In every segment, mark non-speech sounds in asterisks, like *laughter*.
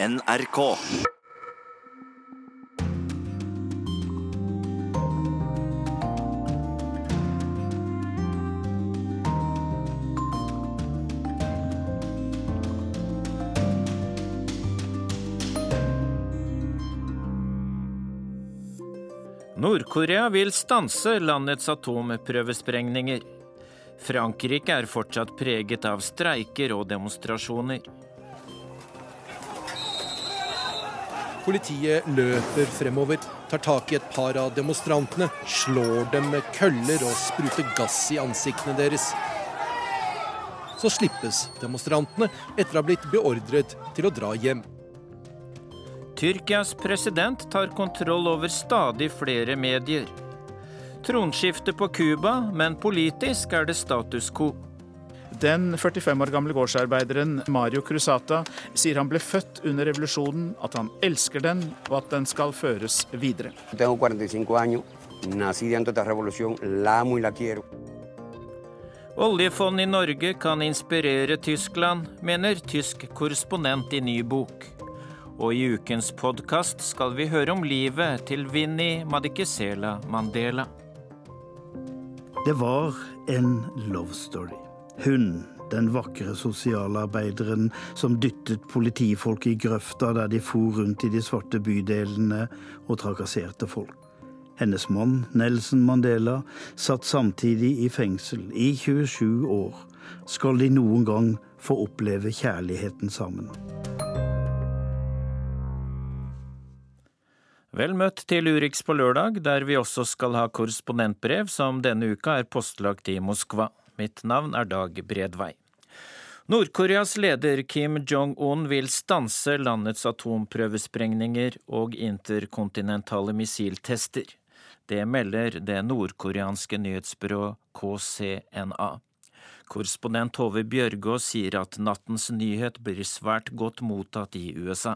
NRK. Nord-Korea vil stanse landets atomprøvesprengninger. Frankrike er fortsatt preget av streiker og demonstrasjoner. Politiet løper fremover, tar tak i et par av demonstrantene, slår dem med køller og spruter gass i ansiktene deres. Så slippes demonstrantene etter å ha blitt beordret til å dra hjem. Tyrkias president tar kontroll over stadig flere medier. Tronskifte på Cuba, men politisk er det status quo. Den 45 år gamle gårdsarbeideren Mario Cruzata sier han ble født under revolusjonen, at han elsker den, og at den skal føres videre. Jeg har 45 år, nací dentro de revolusjonen, revolución, la amo y la quiero. Oljefondet i Norge kan inspirere Tyskland, mener tysk korrespondent i ny bok. Og i ukens podkast skal vi høre om livet til Vinni Madikizela Mandela. Det var en love story. Hun, den vakre sosialarbeideren som dyttet politifolk i grøfta der de for rundt i de svarte bydelene og trakasserte folk. Hennes mann, Nelson Mandela, satt samtidig i fengsel i 27 år. Skal de noen gang få oppleve kjærligheten sammen? Vel møtt til Urix på lørdag, der vi også skal ha korrespondentbrev som denne uka er postlagt i Moskva. Mitt navn er Dag Bredvei. Nord-Koreas leder Kim Jong-un vil stanse landets atomprøvesprengninger og interkontinentale missiltester. Det melder det nordkoreanske nyhetsbyrået KCNA. Korrespondent Tove Bjørgaas sier at nattens nyhet blir svært godt mottatt i USA.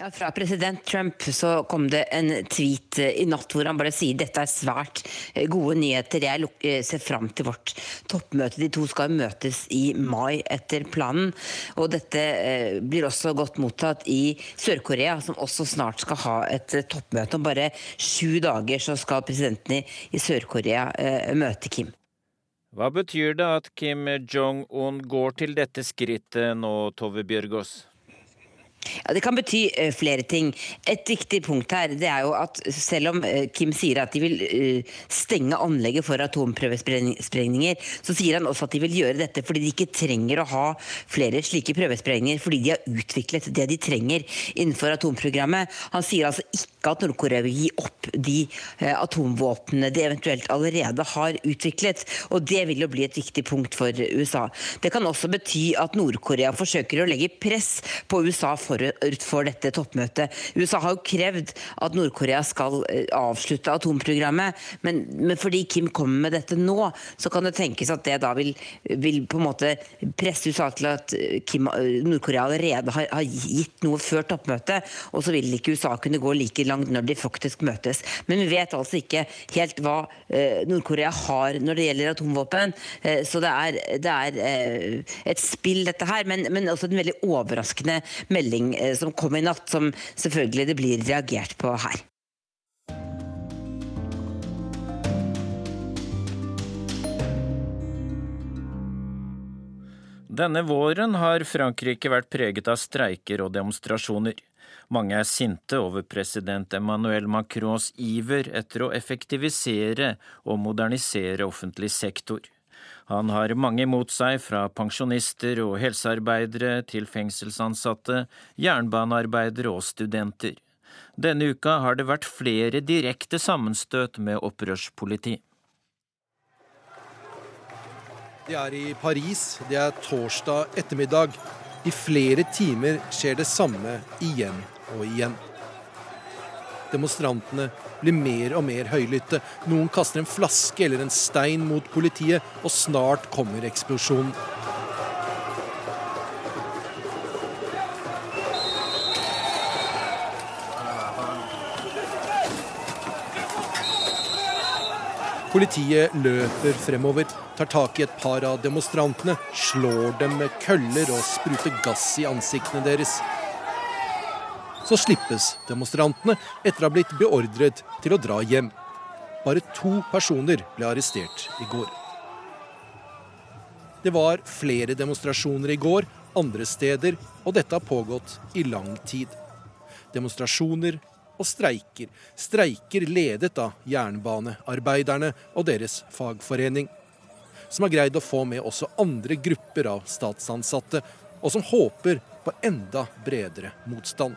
Ja, Fra president Trump så kom det en tweet eh, i natt hvor han bare sier dette er svært eh, gode nyheter. Jeg eh, ser fram til vårt toppmøte. De to skal møtes i mai etter planen. Og dette blir også godt mottatt i Sør-Korea, som også snart skal ha et toppmøte. Om bare sju dager så skal presidenten i Sør-Korea møte Kim. Hva betyr det at Kim Jong-un går til dette skrittet nå, Tove Bjørgaas? Ja, Det kan bety uh, flere ting. Et viktig punkt her det er jo at selv om uh, Kim sier at de vil uh, stenge anlegget for atomprøvesprengninger, så sier han også at de vil gjøre dette fordi de ikke trenger å ha flere slike prøvesprengninger, fordi de har utviklet det de trenger innenfor atomprogrammet. Han sier altså ikke at Nord-Korea vil gi opp de atomvåpnene de eventuelt allerede har utviklet, og det vil jo bli et viktig punkt for USA. Det kan også bety at Nord-Korea forsøker å legge press på USA for forut for dette toppmøtet. USA har jo krevd at Nord-Korea skal eh, avslutte atomprogrammet, men, men, fordi Kim kommer med dette nå, så kan det tenkes at det da vil, vil på en måte presse USA til at eh, eh, Nord-Korea allerede har, har, gitt noe før toppmøtet, og så vil ikke USA kunne gå like langt når de faktisk møtes. Men vi vet altså ikke helt hva Nord-Korea har når det gjelder atomvåpen, så det er, det er et spill, dette her, men, men også en veldig overraskende melding eh, som kom i natt, som selvfølgelig det blir reagert på her. Denne våren har Frankrike vært preget av streiker og demonstrasjoner. Mange er sinte over president Emmanuel Macrons iver etter å effektivisere og modernisere offentlig sektor. Han har mange imot seg, fra pensjonister og helsearbeidere til fengselsansatte, jernbanearbeidere og studenter. Denne uka har det vært flere direkte sammenstøt med opprørspoliti. Det er i Paris. Det er torsdag ettermiddag. I flere timer skjer det samme igjen og igjen. Demonstrantene blir mer og mer høylytte. Noen kaster en flaske eller en stein mot politiet, og snart kommer eksplosjonen. Politiet løper fremover, tar tak i et par av demonstrantene, slår dem med køller og spruter gass i ansiktene deres. Så slippes demonstrantene etter å ha blitt beordret til å dra hjem. Bare to personer ble arrestert i går. Det var flere demonstrasjoner i går andre steder, og dette har pågått i lang tid. Demonstrasjoner og streiker. Streiker ledet av jernbanearbeiderne og deres fagforening. Som har greid å få med også andre grupper av statsansatte, og som håper på enda bredere motstand.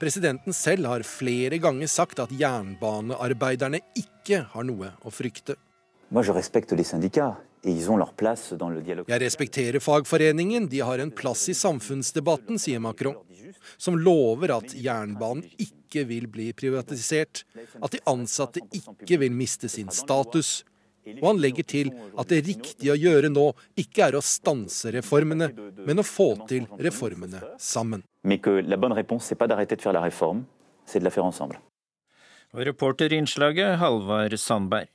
Presidenten selv har flere ganger sagt at jernbanearbeiderne ikke har noe å frykte. Jeg respekterer fagforeningen, de har en plass i samfunnsdebatten, sier Macron som lover at jernbanen ikke vil bli privatisert, at de ansatte ikke vil miste sin status. Og han legger til at det riktige å gjøre nå ikke er å stanse reformene, men å få til reformene sammen. Og reporter i innslaget Halvard Sandberg.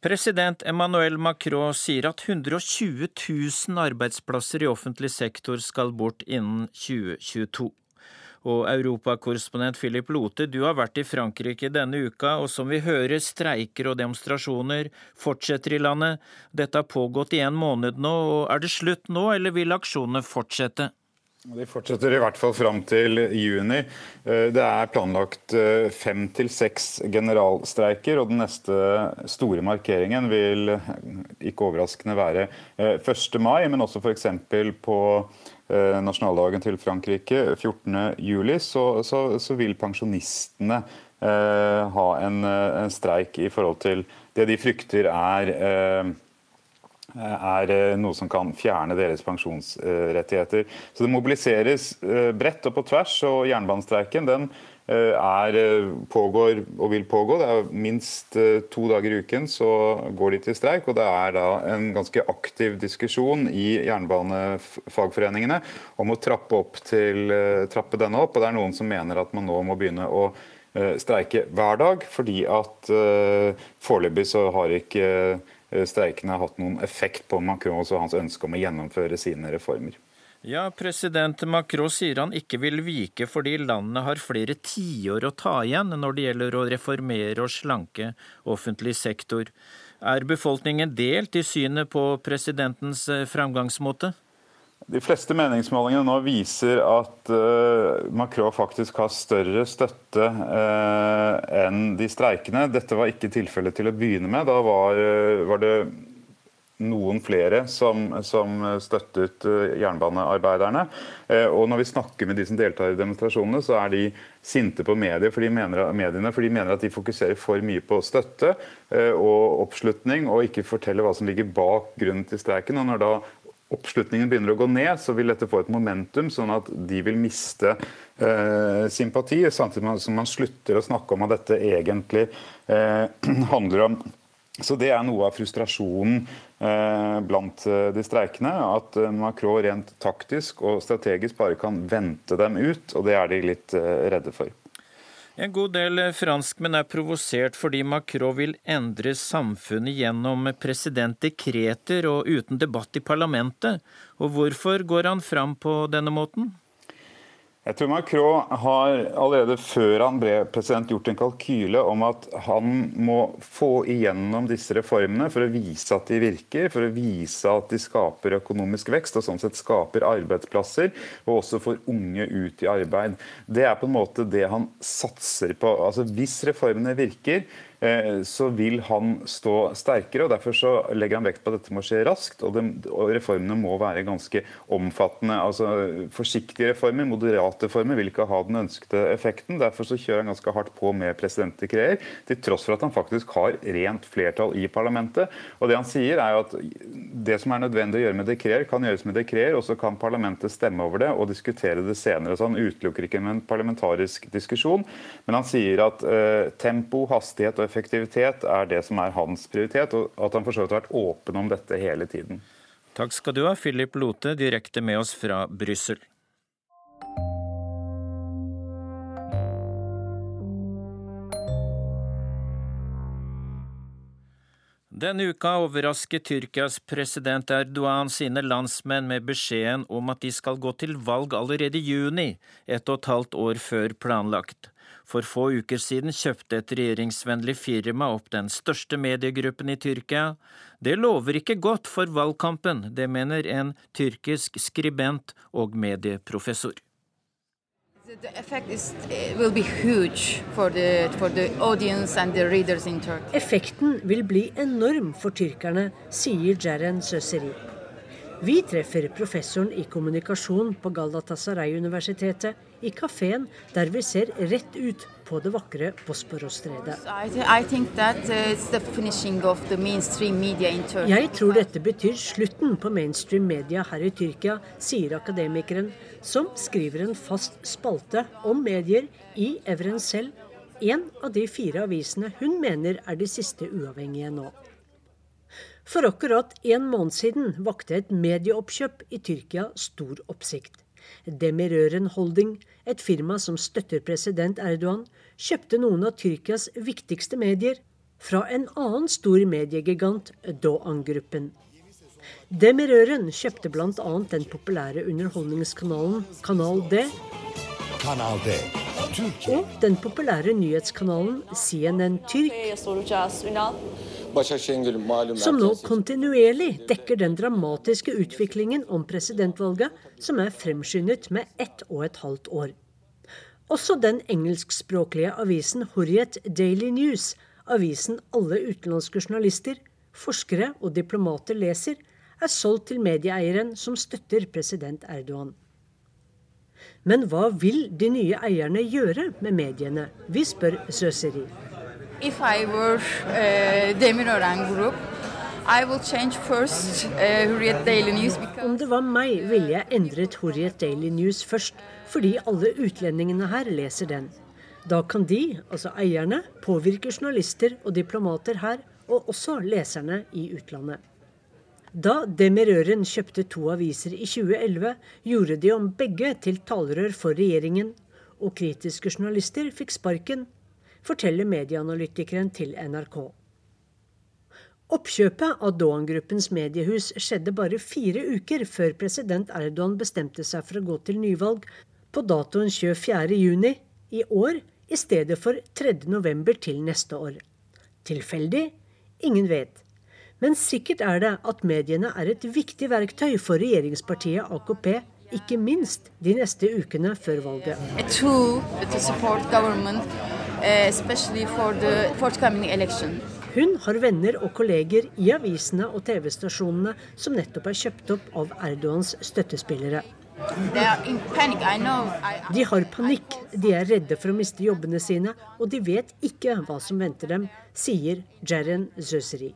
President Emmanuel Macron sier at 120 000 arbeidsplasser i offentlig sektor skal bort innen 2022. Og europakorrespondent Philip Lote, du har vært i Frankrike denne uka, og som vi hører, streiker og demonstrasjoner fortsetter i landet. Dette har pågått i en måned nå, og er det slutt nå, eller vil aksjonene fortsette? De fortsetter i hvert fall fram til juni. Eh, det er planlagt eh, fem til seks generalstreiker, og den neste store markeringen vil ikke overraskende være 1. Eh, mai, men også f.eks. på Eh, nasjonaldagen til Frankrike 14.07, så, så, så vil pensjonistene eh, ha en, eh, en, streik i forhold til det de frykter er eh, er eh, noe som kan fjerne deres pensjonsrettigheter. Så Det mobiliseres bredt og på tvers, og jernbanestreiken den Eh, er, eh, pågår og vil pågå. Det er Minst eh, to dager i uken så går de til streik. og Det er da en ganske aktiv diskusjon i jernbanefagforeningene om å trappe, opp til, trappe denne opp. og Det er noen som mener at man nå må begynne å streike hver dag, fordi at foreløpig så har ikke streikene har hatt noen effekt på Macron og hans ønske om å gjennomføre sine reformer. Ja, president Macron sier han ikke vil vike fordi landet har flere tiår å ta igjen når det gjelder å reformere og slanke offentlig sektor. Er befolkningen delt i synet på presidentens eh, framgangsmåte? De fleste meningsmålingene nå viser at uh, Macron faktisk har større støtte uh, enn de streikende. Dette var ikke tilfellet til å begynne med. Da var, uh, var det noen flere som, som, støttet eh, jernbanearbeiderne. Eh, og når vi snakker med de som deltar i demonstrasjonene, så er de sinte på medier for mener, mediene, for de mener at de fokuserer for mye på støtte eh, og oppslutning, og ikke forteller hva som ligger bak grunnen til streiken. Og når da oppslutningen begynner å gå ned, så vil dette få et momentum, sånn at de vil miste eh, sympati, samtidig som man slutter å snakke om at dette egentlig eh, *clears throat* handler om så Det er noe av frustrasjonen eh, blant eh, de streikende. At eh, Macron rent taktisk og strategisk bare kan vente dem ut, og det er de litt redde for. En god del franskmenn er provosert fordi Macron vil endre samfunnet gjennom presidentdekreter og uten debatt i parlamentet. Og hvorfor går han fram på denne måten? Jeg tror Macron har allerede før han ble president gjort en kalkyle om at han må få igjennom disse reformene for å vise at de virker, for å vise at de skaper økonomisk vekst og sånn sett skaper arbeidsplasser, og også får unge ut i arbeid. Det er på en måte det han satser på. Altså Hvis reformene virker, så vil han stå sterkere. og Derfor så legger han vekt på at dette må skje raskt, og, det, og reformene må være ganske omfattende. altså Forsiktige reformer, moderate reformer, vil ikke ha den ønskede effekten. Derfor så kjører han ganske hardt på med presidentdekreer, til tross for at han faktisk har rent flertall i parlamentet. Og det han sier er jo at det som er nødvendig å gjøre med dekreer, kan gjøres med dekreer, og så kan parlamentet stemme over det og diskutere det senere. Så han utelukker ikke en parlamentarisk diskusjon, men han sier at eh, tempo, hastighet og effektivitet er det som er hans prioritet, og at han for har vært åpen om dette hele tiden. Takk skal du ha, Philip Lote, direkte med oss fra Brussel. Denne uka overrasket Tyrkias president Erdogan sine landsmenn med beskjeden om at de skal gå til valg allerede i juni, ett og et halvt år før planlagt. For få uker siden kjøpte et regjeringsvennlig firma opp den største mediegruppen i Tyrkia. Det lover ikke godt for valgkampen, det mener en tyrkisk skribent og medieprofessor. Effekten vil bli enorm for tyrkerne, sier Jaren Søseri. Vi treffer professoren i kommunikasjon på Galatasaray-universitetet i kafeen der vi ser rett ut på det vakre Bosporos-stredet. Uh, Jeg tror dette betyr slutten på mainstream media her i Tyrkia, sier akademikeren, som skriver en fast spalte om medier i Evrensel, en av de fire avisene hun mener er de siste uavhengige nå. For akkurat en måned siden vakte et medieoppkjøp i Tyrkia stor oppsikt. Demirøren Holding, et firma som støtter president Erdogan, kjøpte noen av Tyrkias viktigste medier fra en annen stor mediegigant, Doğan-gruppen. Demirøren kjøpte bl.a. den populære underholdningskanalen Kanal D, Kanal D. og den populære nyhetskanalen CNN Tyrk, som nå kontinuerlig dekker den dramatiske utviklingen om presidentvalget, som er fremskyndet med ett og et halvt år. Også den engelskspråklige avisen Hurriyet Daily News, avisen alle utenlandske journalister, forskere og diplomater leser, er solgt til medieeieren som støtter president Erdogan. Men hva vil de nye eierne gjøre med mediene? Vi spør Søseri. If I were uh, Demirören Group, I will change first uh, Hurriyet Daily News. Om det var meg, ville jeg endret Hurriyet Daily News først fordi alle utlendingene her leser den. Da kan de, altså eierne, påvirke journalister og diplomater her, og også leserne i utlandet. Da Demirøren kjøpte to aviser i 2011, gjorde de om begge til talerør for regjeringen, og kritiske journalister fikk sparken, forteller medieanalytikeren til NRK. Oppkjøpet av Doan-gruppens mediehus skjedde bare fire uker før president Erdogan bestemte seg for å gå til nyvalg på datoen 24.6 i år i stedet for 3.11 til neste år. Tilfeldig? Ingen vet. Men sikkert er det at mediene er et viktig verktøy for regjeringspartiet AKP, ikke minst de neste ukene før valget. Eh, Hun har venner og kolleger i avisene og TV-stasjonene som nettopp er kjøpt opp av Erdogans støttespillere. De har panikk, de er redde for å miste jobbene sine, og de vet ikke hva som venter dem, sier Jaren Zøseri.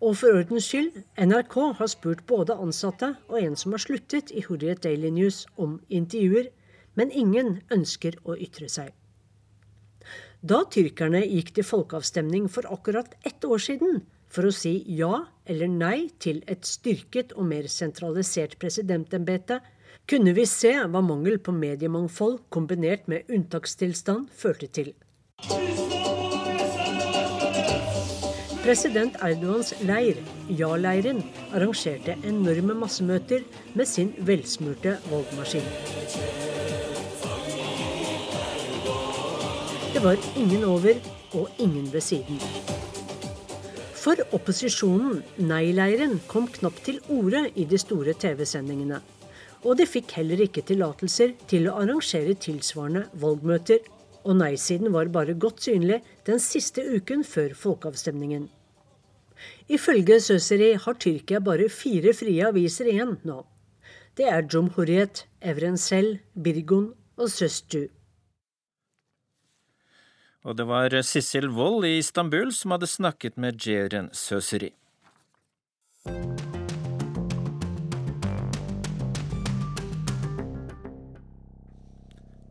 Og for ordens skyld, NRK har spurt både ansatte og en som har sluttet i Hurriyet Daily News om intervjuer, men ingen ønsker å ytre seg. Da tyrkerne gikk til folkeavstemning for akkurat ett år siden for å si ja eller nei til et styrket og mer sentralisert presidentembete, kunne vi se hva mangel på mediemangfold kombinert med unntakstilstand førte til. President Erdogans leir, Ja-leiren, arrangerte enorme massemøter med sin velsmurte valgmaskin. Det var ingen over og ingen ved siden. For opposisjonen, nei-leiren, kom knapt til orde i de store TV-sendingene. Og de fikk heller ikke tillatelser til å arrangere tilsvarende valgmøter. Og nei-siden var bare godt synlig den siste uken før folkeavstemningen. Ifølge Søseri har Tyrkia bare fire frie aviser igjen nå. Det er Jumhuriyet, Evrensel, Birgun og Søstu. Og det var Sissel Wold i Istanbul som hadde snakket med Jeren Søseri.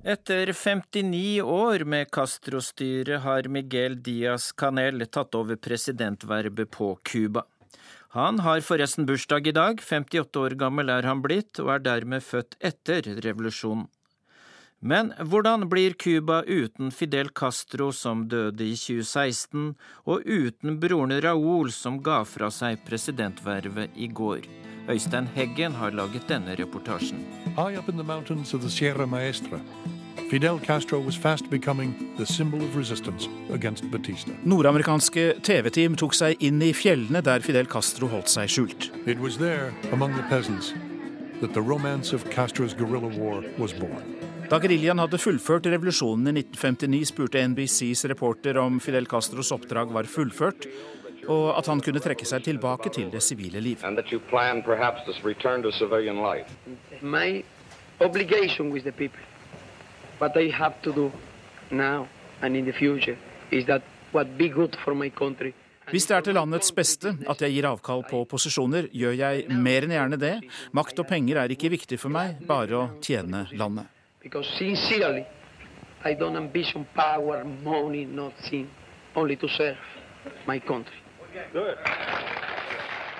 Etter 59 år med Castro-styret har Miguel Diaz Canel tatt over presidentvervet på Cuba. Han har forresten bursdag i dag, 58 år gammel er han blitt, og er dermed født etter revolusjonen. Men hvordan blir Cuba uten Fidel Castro, som døde i 2016, og uten broren Raúl, som ga fra seg presidentvervet i går? Øystein Heggen har laget denne reportasjen. High up in the mountains of the Sierra Maestra, Fidel Castro was fast becoming the symbol of resistance against Batista. Nordamerikanske TV-team tok seg inn i fjellene der Fidel Castro holdt seg skjult. It was there, among the peasants, that the romance of Castro's guerrilla war was born. Da geriljaen hadde fullført revolusjonen i 1959, spurte NBCs reporter om Fidel Castros oppdrag var fullført, og at han kunne trekke seg tilbake til det sivile liv. My obligation with the people, what I have to do now and in the future, is that what be good for my country. Hvis det er til landets beste at jeg gir avkall på posisjoner, gjør jeg mer enn gjerne det. Makt og penger er ikke viktig for meg, bare å tjene landet. Because sincerely, I don't ambition power, money, nothing, only to serve my country.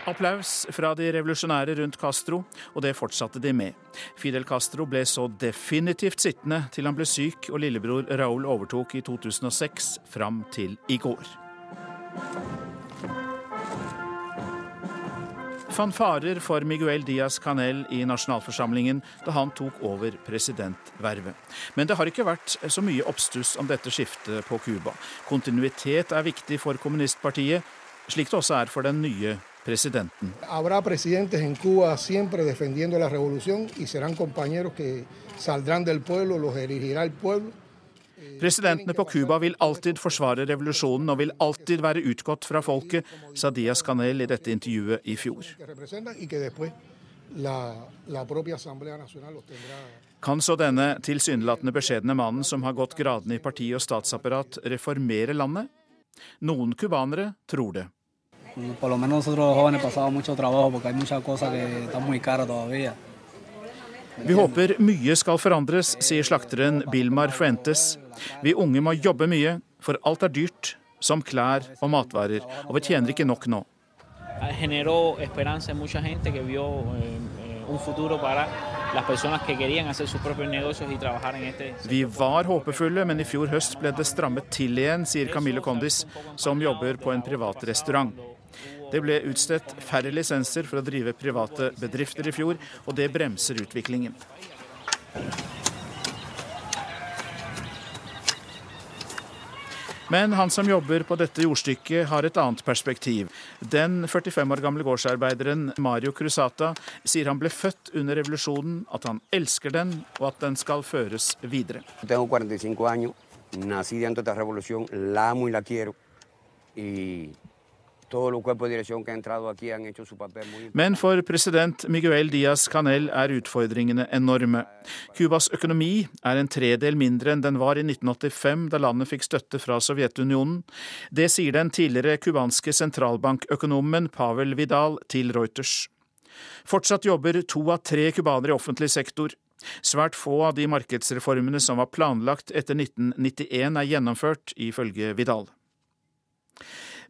Applaus fra de revolusjonære rundt Castro, og det fortsatte de med. Fidel Castro ble så definitivt sittende til han ble syk og lillebror Raúl overtok i 2006, fram til i går. Fanfarer for Miguel Diaz Canel i nasjonalforsamlingen da han tok over presidentvervet. Men det har ikke vært så mye oppstuss om dette skiftet på Cuba. Kontinuitet er viktig for kommunistpartiet, slik det også er for den nye presidenten. Habrá presidentes en Cuba siempre defendiendo la revolución y serán compañeros que saldrán del pueblo, los erigirá el pueblo. Presidentene på Cuba vil alltid forsvare revolusjonen og vil alltid være utgått fra folket, sa Diaz Canel i dette intervjuet i fjor. Kan så denne tilsynelatende beskjedne mannen som har gått gradene i parti og statsapparat, reformere landet? Noen cubanere tror det. Por lo menos nosotros los jóvenes pasamos mucho trabajo porque hay muchas cosas que están muy caras todavía. Vi håper mye skal forandres, sier slakteren Bilmar Fuentes. Vi unge må jobbe mye, for alt er dyrt, som klær og matvarer, og vi tjener ikke nok nå. Este Vi var håpefulle, men i fjor høst ble det strammet til igjen, sier Camille Kondis, som jobber på en privat restaurant. Det ble utstedt færre lisenser for å drive private bedrifter i fjor, og det bremser utviklingen. Men han som jobber på dette jordstykket, har et annet perspektiv. Den 45 år gamle gårdsarbeideren Mario Cruzata sier han ble født under revolusjonen, at han elsker den, og at den skal føres videre. Jeg har 45 år, nací dentro de esta revolución, la amo y la quiero. Y men for president Miguel Diaz Canel er utfordringene enorme. Cubas økonomi er en tredel mindre enn den var i 1985, da landet fikk støtte fra Sovjetunionen. Det sier den tidligere cubanske sentralbankøkonomen Pavel Vidal til Reuters. Fortsatt jobber to av tre cubanere i offentlig sektor. Svært få av de markedsreformene som var planlagt etter 1991 er gjennomført, ifølge Vidal.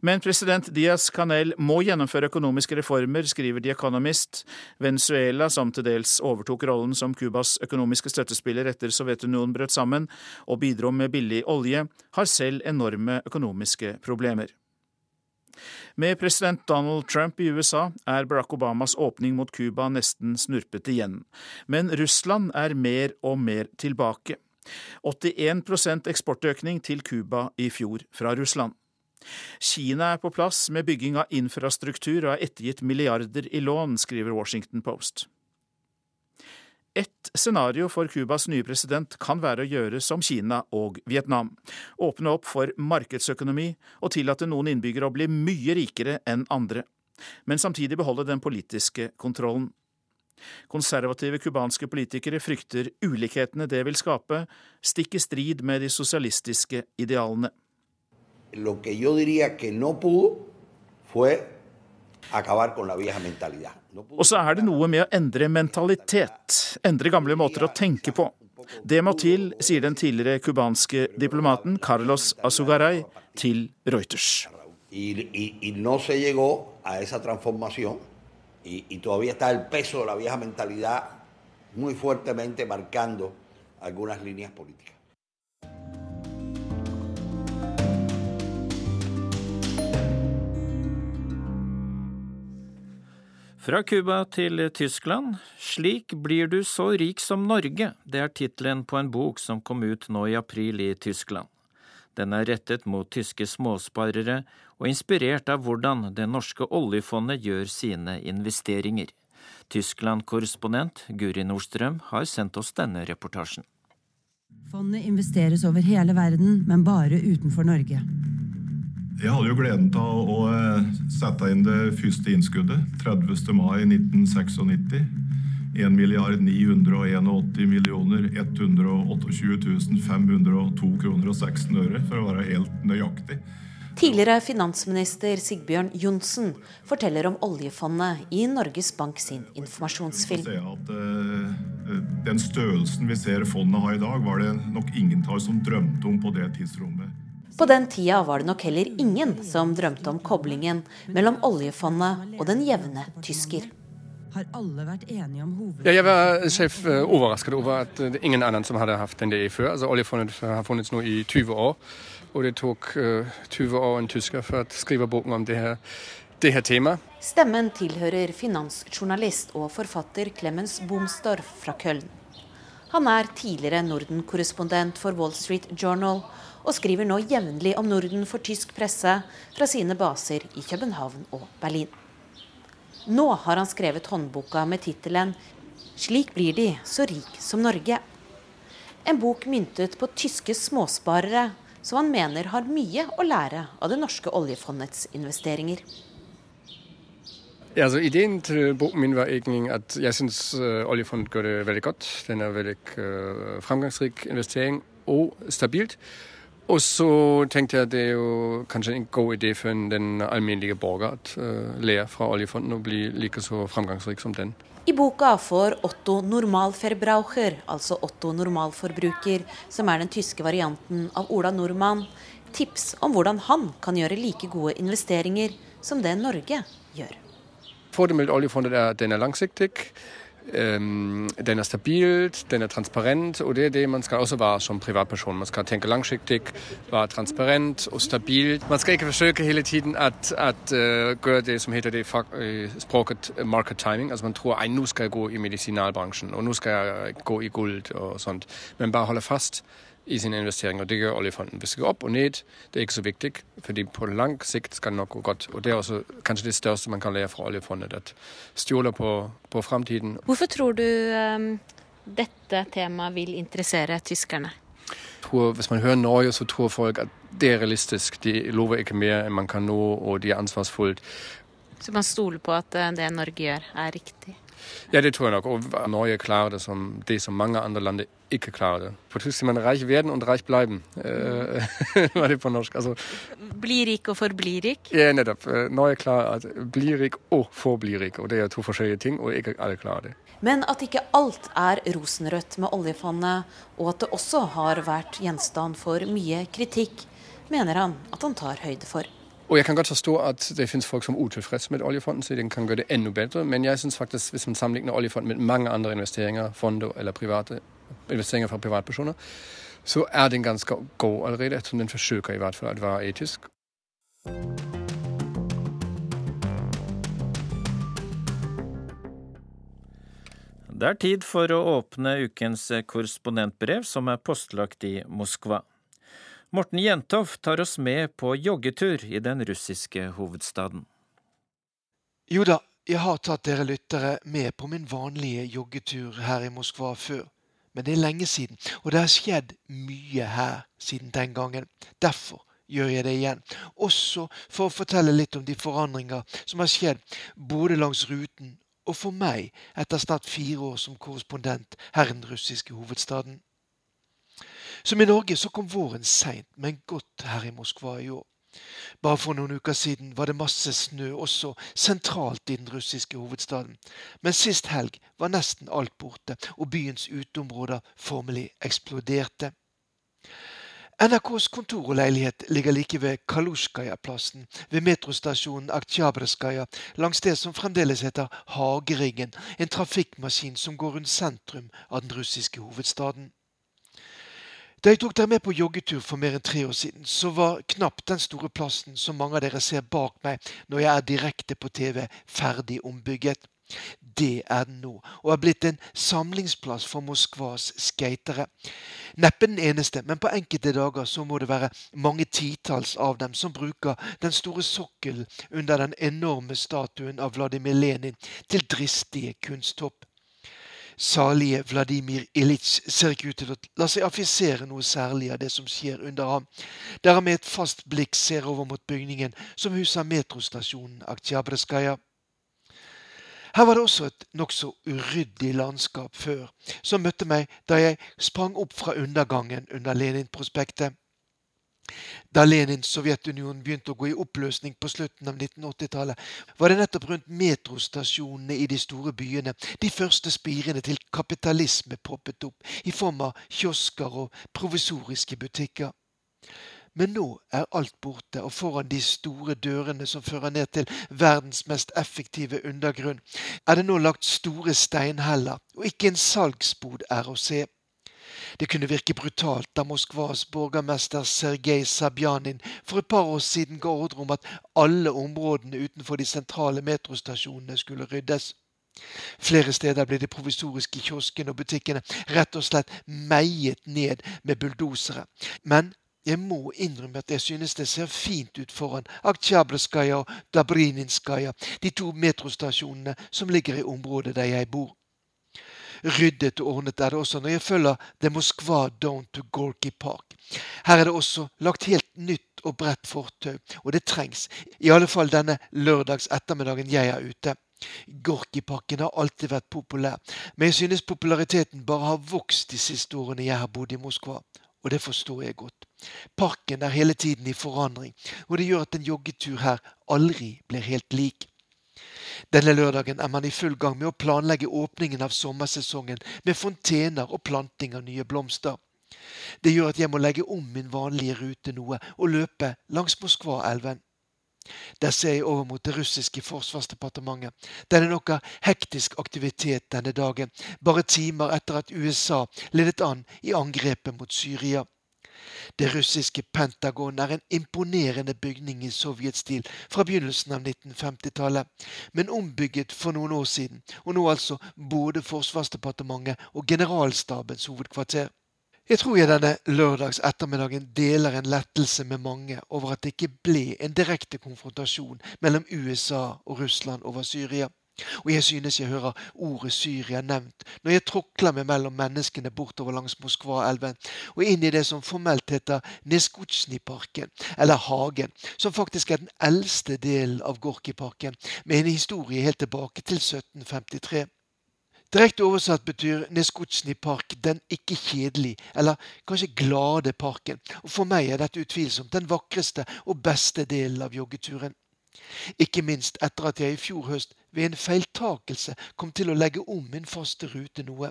Men president Diaz Canel må gjennomføre økonomiske reformer, skriver The Economist. Venezuela, som til dels overtok rollen som Cubas økonomiske støttespiller etter Sovjetunionen brøt sammen og bidro med billig olje, har selv enorme økonomiske problemer. Med president Donald Trump i USA er Barack Obamas åpning mot Cuba nesten snurpet igjen. Men Russland er mer og mer tilbake. 81% eksportøkning til Cuba i fjor fra Russland. Kina er på plass med bygging av infrastruktur og har ettergitt milliarder i lån, skriver Washington Post. Ett scenario for Cubas nye president kan være å gjøre som Kina og Vietnam. Åpne opp for markedsøkonomi og tillate noen innbyggere å bli mye rikere enn andre. Men samtidig beholde den politiske kontrollen. Konservative cubanske politikere frykter ulikhetene det vil skape, stikk i strid med de sosialistiske idealene. Lo que yo diría que no pudo fue acabar con la vieja mentalidad. Og så er det noe med å endre mentalitet, endre gamle måter å tenke på. Det må til, sier den tidligere cubanske diplomaten Carlos Azugaray til Reuters. Y, y, y no se llegó a esa transformación y, y todavía está el peso de la vieja mentalidad muy fuertemente marcando algunas líneas políticas. Fra Cuba til Tyskland. Slik blir du så rik som Norge. Det er tittelen på en bok som kom ut nå i april i Tyskland. Den er rettet mot tyske småsparere og inspirert av hvordan det norske oljefondet gjør sine investeringer. Tyskland-korrespondent Guri Nordstrøm har sendt oss denne reportasjen. Fondet investeres over hele verden, men bare utenfor Norge. Jeg hadde jo gleden av å eh, sette inn det første innskuddet 30. mai 1996. 1 milliard 981 millioner 128 502 kroner og 16 øre, for å være helt nøyaktig. Tidligere finansminister Sigbjørn Johnsen forteller om oljefondet i Norges Bank sin informasjonsfilm. At, uh, den størrelsen vi ser fondet har i dag, var det nok ingen av oss som drømte om på det tidsrommet. På den tida var det nok heller ingen som drømte om koblingen mellom oljefondet og den jevne tysker. Har alle vært enige om. Ja, jeg var selv uh, overrasket over at uh, ingen annen som hadde hatt en ideen før. Altså, oljefondet har funnet nå i 20 år, og det tok uh, 20 år en tysker for å skrive boken om det her, det her temaet. Stemmen tilhører finansjournalist og forfatter Clemens Bomsdorf fra Köln. Han er tidligere Norden-korrespondent for Wall Street Journal og skriver nå jevnlig om Norden for tysk presse fra sine baser i København og Berlin. Nå har han skrevet håndboka med tittelen 'Slik blir de så rik som Norge'. En bok myntet på tyske småsparere som han mener har mye å lære av det norske oljefondets investeringer. Ja, altså Ideen til boken min var egentlig at jeg syns uh, oljefondet gjør det veldig godt. Den er veldig uh, framgangsrik investering og stabilt. Og så tenkte jeg at det er jo kanskje en god idé for den alminnelige borger at uh, lære fra oljefondet og bli like så framgangsrik som den. I boka får Otto Normalverbraucher, altså Otto normalforbruker, som er den tyske varianten av Ola Nordmann, tips om hvordan han kan gjøre like gode investeringer som det Norge gjør. Fordelen med oljefondet er at den er langsiktig. Um, den er stabil, den er transparent, og det er det man skal også være som privatperson. Man skal tenke langsiktig, være transparent og stabil. Man skal ikke forsøke hele tiden å uh, gjøre det som heter det uh, språket market timing. Altså Man tror at nå skal jeg gå i medisinalbransjen, og nå skal jeg gå i gull og sånt. Men bare holde fast i sine investeringer. Det gjør oljefonden. Hvis det går opp og ned, det er ikke så viktig, fordi på lang sikt skal det nok gå godt. Og Det er også kanskje det største man kan lære fra oljefondet, at stjåler på, på framtiden. Hvorfor tror du um, dette temaet vil interessere tyskerne? Tror, hvis man hører Norge, så tror folk at det er realistisk. De lover ikke mer enn man kan nå, og de er ansvarsfullt. Så man stoler på at eh, det Norge gjør, er riktig? Ja, det tror jeg nok. Og Norge klarer det som, det som mange andre land ikke klare det. På tysk sier man 'reich werden und reich bleiben'. Mm. var det på norsk? Altså, bli rik og forbli rik? Ja, nettopp. Norge klarer at bli rik og forbli rik. Og det er to forskjellige ting, og ikke alle klarer det. Men at ikke alt er rosenrødt med oljefondet, og at det også har vært gjenstand for mye kritikk, mener han at han tar høyde for. Og jeg kan godt forstå at det finnes folk som er utilfreds med oljefonden, så den kan gjøre det enda bedre. Men jeg syns faktisk, hvis man sammenligner oljefonden med mange andre investeringer, fonder eller private investeringer fra privatpersoner, så er den ganske god allerede. Ettersom den forsøker i hvert fall å være etisk. Det er tid for å åpne ukens korrespondentbrev, som er postlagt i Moskva. Morten Jentoft tar oss med på joggetur i den russiske hovedstaden. Jo da, jeg har tatt dere lyttere med på min vanlige joggetur her i Moskva før. Men det er lenge siden, og det har skjedd mye her siden den gangen. Derfor gjør jeg det igjen. Også for å fortelle litt om de forandringer som har skjedd både langs ruten og for meg etter snart fire år som korrespondent her i den russiske hovedstaden. Som i Norge så kom våren seint, men godt her i Moskva i år. Bare for noen uker siden var det masse snø også sentralt i den russiske hovedstaden. Men sist helg var nesten alt borte, og byens uteområder formelig eksploderte. NRKs kontor og leilighet ligger like ved Kalusjkaja-plassen, ved metrostasjonen Aktsjabrskaja, langs det som fremdeles heter Hageringen, en trafikkmaskin som går rundt sentrum av den russiske hovedstaden. Da jeg tok dere med på joggetur for mer enn tre år siden, så var knapt den store plassen som mange av dere ser bak meg når jeg er direkte på TV, ferdig ombygget. Det er den nå, og er blitt en samlingsplass for Moskvas skatere. Neppe den eneste, men på enkelte dager så må det være mange titalls av dem som bruker den store sokkelen under den enorme statuen av Vladimir Lenin til dristige kunsthopp. Salige Vladimir Ilitsj ser ikke ut til å la seg affisere noe særlig av det som skjer under ham, der han med et fast blikk ser over mot bygningen som huser metrostasjonen Aktsjabrskaja. Her var det også et nokså uryddig landskap før, som møtte meg da jeg sprang opp fra undergangen under Lenin-prospektet. Da Lenins Sovjetunionen begynte å gå i oppløsning på slutten av 1980-tallet, var det nettopp rundt metrostasjonene i de store byene de første spirene til kapitalisme poppet opp, i form av kiosker og provisoriske butikker. Men nå er alt borte, og foran de store dørene som fører ned til verdens mest effektive undergrunn, er det nå lagt store steinheller, og ikke en salgsbod er å se. Det kunne virke brutalt da Moskvas borgermester Sergej Sabjanin for et par år siden ga ordre om at alle områdene utenfor de sentrale metrostasjonene skulle ryddes. Flere steder ble de provisoriske kioskene og butikkene rett og slett meiet ned med bulldosere. Men jeg må innrømme at jeg synes det ser fint ut foran Aktsjablskaja og Dabrininskaja, de to metrostasjonene som ligger i området der jeg bor. Ryddet og ordnet er det også når jeg følger The Moskva Down to Gorky Park. Her er det også lagt helt nytt og bredt fortau, og det trengs, i alle fall denne lørdags ettermiddagen jeg er ute. Gorkiparken har alltid vært populær, men jeg synes populariteten bare har vokst de siste årene jeg har bodd i Moskva. Og det forstår jeg godt. Parken er hele tiden i forandring, og det gjør at en joggetur her aldri blir helt lik. Denne lørdagen er man i full gang med å planlegge åpningen av sommersesongen med fontener og planting av nye blomster. Det gjør at jeg må legge om min vanlige rute noe og løpe langs Moskvaelven. Der ser jeg over mot det russiske forsvarsdepartementet, der det er hektisk aktivitet denne dagen, bare timer etter at USA ledet an i angrepet mot Syria. Det russiske Pentagon er en imponerende bygning i sovjetstil fra begynnelsen av 1950-tallet, men ombygget for noen år siden, og nå altså både Forsvarsdepartementet og Generalstabens hovedkvarter. Jeg tror jeg denne lørdags ettermiddagen deler en lettelse med mange over at det ikke ble en direkte konfrontasjon mellom USA og Russland over Syria. Og jeg synes jeg hører ordet Syria nevnt når jeg tråkler meg mellom menneskene bortover langs Moskvaelven og inn i det som formelt heter Neskutsjniparken, eller Hagen, som faktisk er den eldste delen av Gorkiparken, med en historie helt tilbake til 1753. Direkte oversatt betyr Neskutsjny park den ikke kjedelige, eller kanskje glade parken, og for meg er dette utvilsomt den vakreste og beste delen av joggeturen. Ikke minst etter at jeg i fjor høst ved en feiltakelse kom til å legge om min faste rute noe.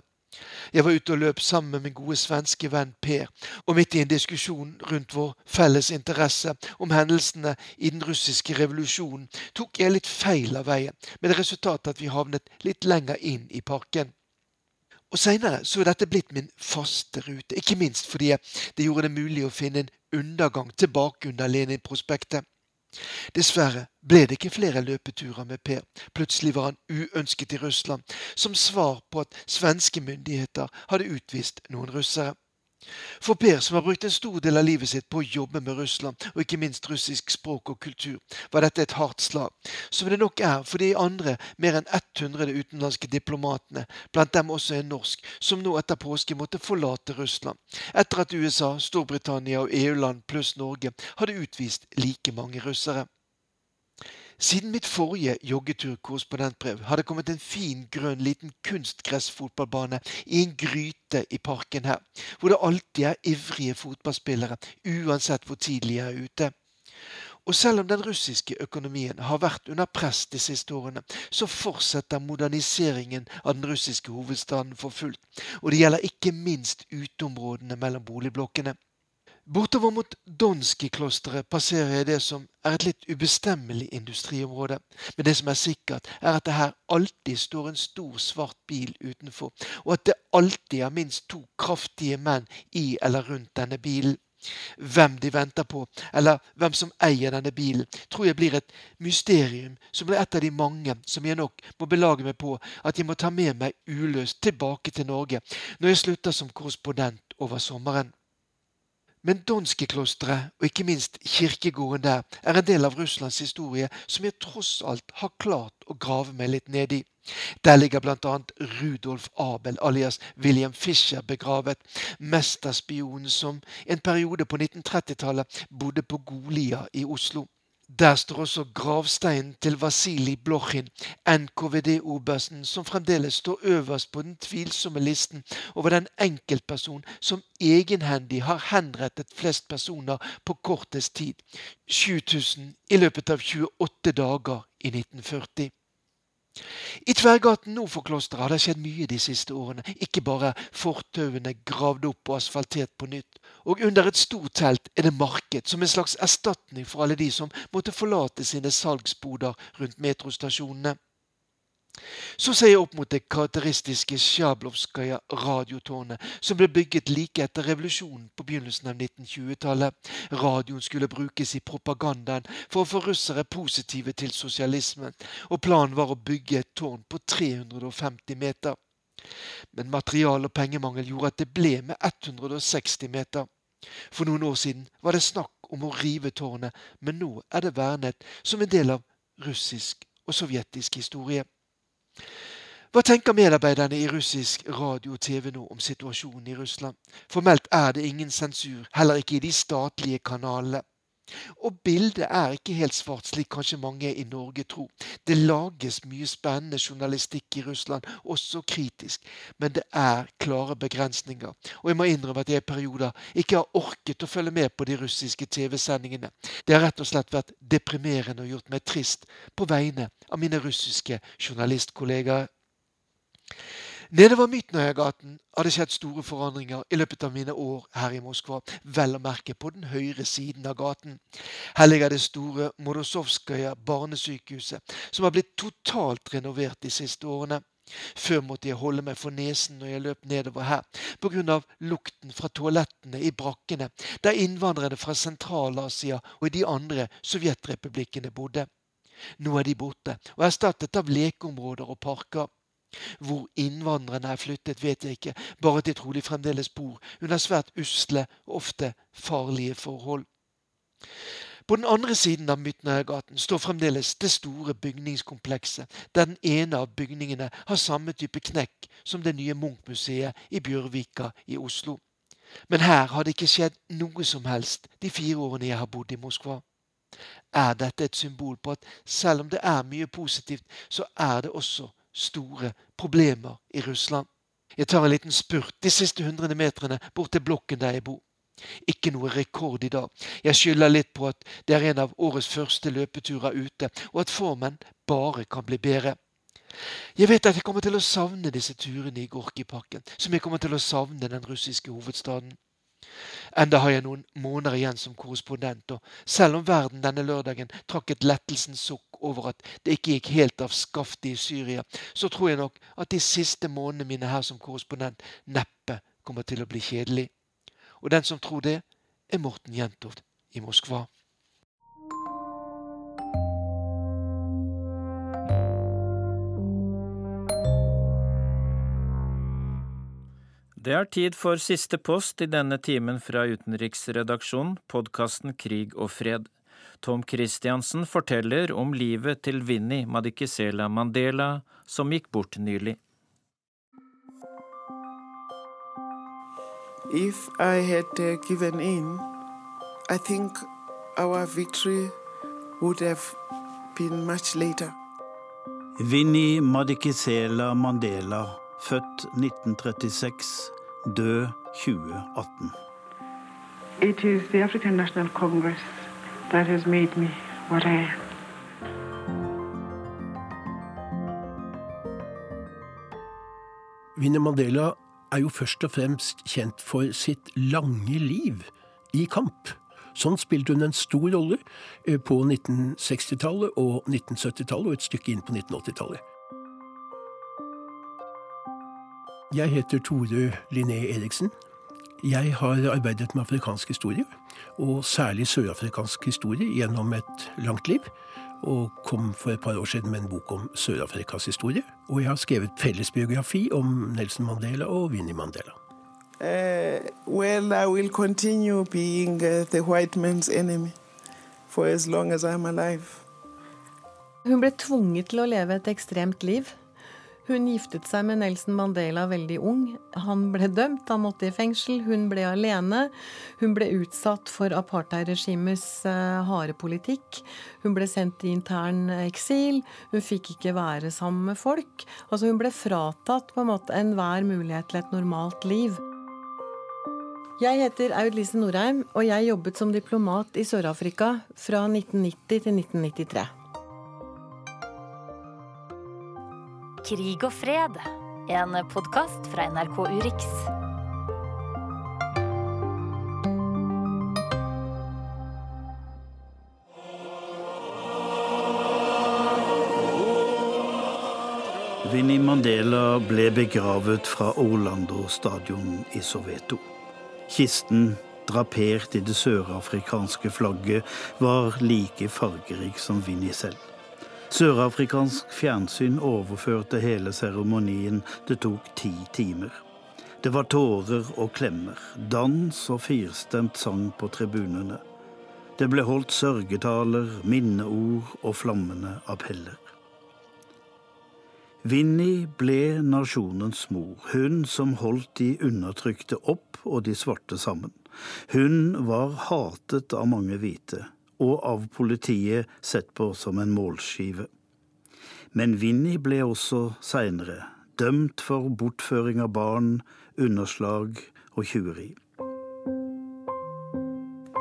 Jeg var ute og løp sammen med min gode svenske venn Per, og midt i en diskusjon rundt vår felles interesse om hendelsene i den russiske revolusjonen, tok jeg litt feil av veien, med det resultatet at vi havnet litt lenger inn i parken. Og Seinere så er dette blitt min faste rute, ikke minst fordi det gjorde det mulig å finne en undergang tilbake under Lenin-prospektet. Dessverre ble det ikke flere løpeturer med Per. Plutselig var han uønsket i Russland, som svar på at svenske myndigheter hadde utvist noen russere. For Per, som har brukt en stor del av livet sitt på å jobbe med Russland, og ikke minst russisk språk og kultur, var dette et hardt slag. Som det nok er for de andre mer enn 100 utenlandske diplomatene, blant dem også en norsk, som nå etter påske måtte forlate Russland, etter at USA, Storbritannia og EU-land pluss Norge hadde utvist like mange russere. Siden mitt forrige joggeturkorrespondentbrev har det kommet en fin, grønn liten kunstgressfotballbane i en gryte i parken her, hvor det alltid er ivrige fotballspillere, uansett hvor tidlig jeg er ute. Og selv om den russiske økonomien har vært under press de siste årene, så fortsetter moderniseringen av den russiske hovedstaden for fullt. Og det gjelder ikke minst uteområdene mellom boligblokkene. Bortover mot Donski-klosteret passerer jeg det som er et litt ubestemmelig industriområde. Men det som er sikkert, er at det her alltid står en stor, svart bil utenfor, og at det alltid er minst to kraftige menn i eller rundt denne bilen. Hvem de venter på, eller hvem som eier denne bilen, tror jeg blir et mysterium som blir et av de mange som jeg nok må belage meg på at jeg må ta med meg uløst tilbake til Norge når jeg slutter som korrespondent over sommeren. Men Donskiklosteret, og ikke minst kirkegården der, er en del av Russlands historie som jeg tross alt har klart å grave meg litt ned i. Der ligger bl.a. Rudolf Abel alias William Fischer begravet, mesterspionen som en periode på 1930-tallet bodde på Golia i Oslo. Der står også gravsteinen til Vasilij Blokhin, NKVD-obersten, som fremdeles står øverst på den tvilsomme listen over den enkeltperson som egenhendig har henrettet flest personer på kortest tid, 7000 i løpet av 28 dager i 1940. I tverrgaten nord for klosteret har det skjedd mye de siste årene. Ikke bare fortauene gravd opp og asfaltert på nytt. Og under et stort telt er det marked, som en slags erstatning for alle de som måtte forlate sine salgsboder rundt metrostasjonene. Så ser jeg opp mot det karakteristiske Sjablovskaja radiotårnet, som ble bygget like etter revolusjonen på begynnelsen av 1920-tallet. Radioen skulle brukes i propagandaen for å få russere positive til sosialismen, og planen var å bygge et tårn på 350 meter. Men material- og pengemangel gjorde at det ble med 160 meter. For noen år siden var det snakk om å rive tårnet, men nå er det vernet som en del av russisk og sovjetisk historie. Hva tenker medarbeiderne i russisk radio og TV nå om situasjonen i Russland? Formelt er det ingen sensur, heller ikke i de statlige kanalene. Og bildet er ikke helt svart, slik kanskje mange i Norge tror. Det lages mye spennende journalistikk i Russland, også kritisk, men det er klare begrensninger. Og jeg må innrømme at jeg i perioder ikke har orket å følge med på de russiske TV-sendingene. Det har rett og slett vært deprimerende og gjort meg trist på vegne av mine russiske journalistkollegaer. Nedover Midtnøyagaten har det skjedd store forandringer i løpet av mine år her i Moskva, vel å merke på den høyre siden av gaten. Her ligger det store Morosovskaja barnesykehuset, som har blitt totalt renovert de siste årene. Før måtte jeg holde meg for nesen når jeg løp nedover her, av lukten fra toalettene i brakkene, der innvandrerne fra Sentral-Asia og de andre sovjetrepublikkene bodde. Nå er de borte og erstattet av lekeområder og parker. Hvor innvandrerne er flyttet, vet jeg ikke, bare at de trolig fremdeles bor under svært usle ofte farlige forhold. På den andre siden av Mytnøyagaten står fremdeles det store bygningskomplekset, der den ene av bygningene har samme type knekk som det nye Munch-museet i Bjørvika i Oslo. Men her har det ikke skjedd noe som helst de fire årene jeg har bodd i Moskva. Er dette et symbol på at selv om det er mye positivt, så er det også store problemer i Russland. Jeg tar en liten spurt de siste hundrede metrene bort til blokken der jeg bor. Ikke noe rekord i dag. Jeg skylder litt på at det er en av årets første løpeturer ute, og at formen bare kan bli bedre. Jeg vet at jeg kommer til å savne disse turene i Gorkiparken, som jeg kommer til å savne den russiske hovedstaden. Enda har jeg noen måneder igjen som korrespondent, og selv om verden denne lørdagen trakk et lettelsens sukk over at det ikke gikk helt av skaftet i Syria, så tror jeg nok at de siste månedene mine her som korrespondent neppe kommer til å bli kjedelig. Og den som tror det, er Morten Jentoft i Moskva. Det er tid for siste post i denne timen fra utenriksredaksjonen, podkasten Krig og fred. Tom Christiansen forteller om livet til Vinni Madikizela Mandela, som gikk bort nylig. If I had uh, given in, I think our victory would have been much later. Vinni Madikizela Mandela født 1936, død 2018. It is the African National Congress that has made me what I am. Winnie Mandela er jo først og fremst kjent for sitt lange liv i kamp. Sånn spilte hun en stor rolle eh, på 1960-tallet og 1970-tallet og et stykke inn på 1980-tallet. Jeg heter Tore Linné Eriksen. Jeg har arbeidet med afrikansk historie, og særlig sørafrikansk historie, gjennom et langt liv. Og kom for et par år siden med en bok om Sør-Afrikas historie. Og jeg har skrevet fellesbiografi om Nelson Mandela og Winnie Mandela. Uh, well, I will continue being uh, the white man's enemy for as long as I'm alive. Hun ble tvunget til å leve et ekstremt liv. Hun giftet seg med Nelson Mandela veldig ung. Han ble dømt, han måtte i fengsel. Hun ble alene. Hun ble utsatt for apartheidregimets uh, harde politikk. Hun ble sendt i intern eksil. Hun fikk ikke være sammen med folk. Altså Hun ble fratatt på en måte enhver mulighet til et normalt liv. Jeg heter Aud Lise Norheim, og jeg jobbet som diplomat i Sør-Afrika fra 1990 til 1993. Krig og fred, en podkast fra NRK Urix. Winnie Mandela ble begravet fra Orlando stadion i Soweto. Kisten, drapert i det sørafrikanske flagget, var like fargerik som Winnie selv. Sørafrikansk fjernsyn overførte hele seremonien. Det tok ti timer. Det var tårer og klemmer, dans og firstemt sang på tribunene. Det ble holdt sørgetaler, minneord og flammende appeller. Vinnie ble nasjonens mor, hun som holdt de undertrykte opp og de svarte sammen. Hun var hatet av mange hvite, og av politiet sett på som en målskive. Men Vinni ble også seinere dømt for bortføring av barn, underslag og tjuveri.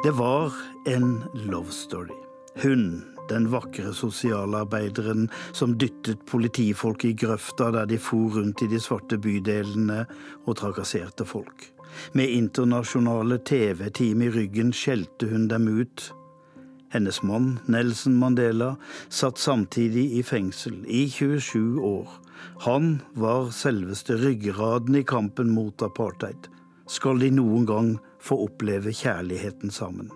Det var en love story. Hun, den vakre sosialarbeideren som dyttet politifolk i grøfta der de for rundt i de svarte bydelene og trakasserte folk. Med internasjonale TV-team i ryggen skjelte hun dem ut. Hennes mann, Nelson Mandela, satt samtidig i fengsel i 27 år. Han var selveste ryggraden i kampen mot apartheid. Skal de noen gang få oppleve kjærligheten sammen?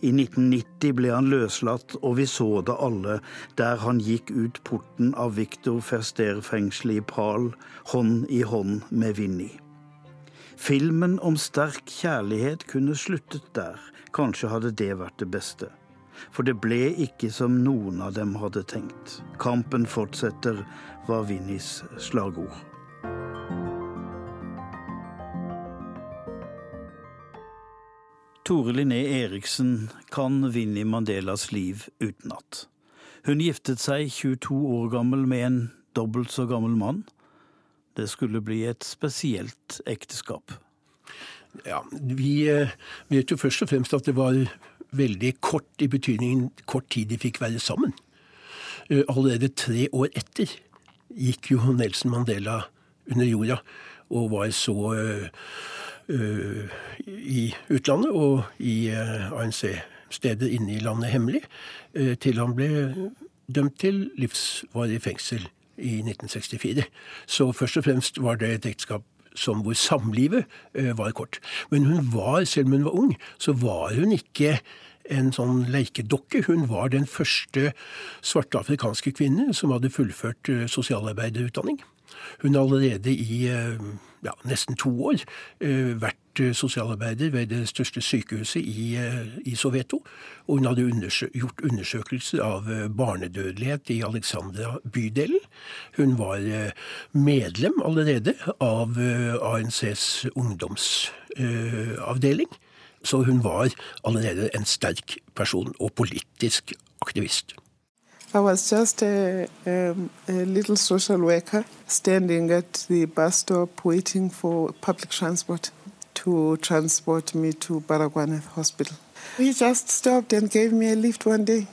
I 1990 ble han løslatt, og vi så det alle der han gikk ut porten av Victor Ferster-fengselet i Pal, hånd i hånd med Vinni. Filmen om sterk kjærlighet kunne sluttet der, kanskje hadde det vært det beste. For det ble ikke som noen av dem hadde tenkt. Kampen fortsetter, var Vinnies slagord. Tore Linné Eriksen kan Vinni Mandelas liv utenat. Hun giftet seg 22 år gammel med en dobbelt så gammel mann. Det skulle bli et spesielt ekteskap. Ja, Vi eh, vet jo først og fremst at det var veldig kort i betydningen kort tid de fikk være sammen. Eh, allerede tre år etter gikk jo Nelson Mandela under jorda og var så uh, uh, i utlandet og i ANC-steder inne i landet hemmelig, til han ble dømt til livsvarig fengsel i 1964. Så først og fremst var det et ekteskap som hvor samlivet var kort. Men hun var, selv om hun var ung, så var hun ikke en sånn leikedokke. Hun var den første svarte afrikanske kvinne som hadde fullført sosialarbeiderutdanning. Hun allerede i ja, nesten to år vært sosialarbeider ved det største sykehuset i, i Soweto. Og hun hadde undersø gjort undersøkelser av barnedødelighet i Alexandra bydelen. Hun var medlem allerede av ANCs ungdomsavdeling. Så hun var allerede en sterk person og politisk aktivist. I was just a, um, a, little social worker standing at the bus stop waiting for public transport to transport me to Baragwanath Hospital. He just stopped and gave me a lift one day.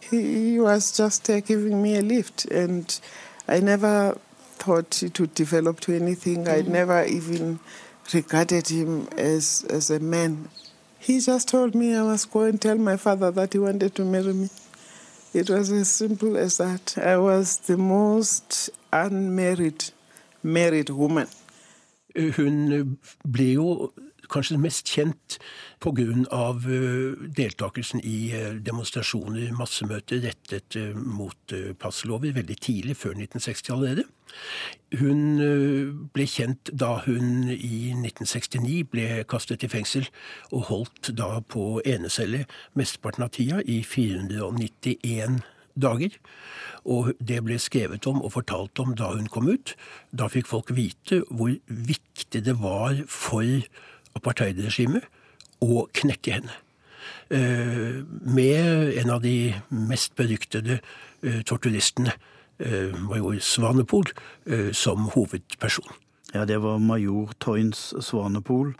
He, he was just uh, giving me a lift, and I never thought it would develop to anything. I never even regarded him as, as a man. He just told me I must go and tell my father that he wanted to marry me. It was as simple as that. I was the most unmarried married woman. Hun ble jo kanskje mest kjent pga. deltakelsen i eh, demonstrasjoner, massemøter rettet eh, mot eh, passlover veldig tidlig, før 1960 allerede. Hun ble kjent da hun i 1969 ble kastet i fengsel, og holdt da på enecelle mesteparten av tida, i 491 dager. Og det ble skrevet om og fortalt om da hun kom ut. Da fikk folk vite hvor viktig det var for apartheidregimet å knekke henne. Eh, med en av de mest beryktede eh, torturistene, eh, major Svanepol, som hovedperson. Ja, det var major Toynes Svanepol.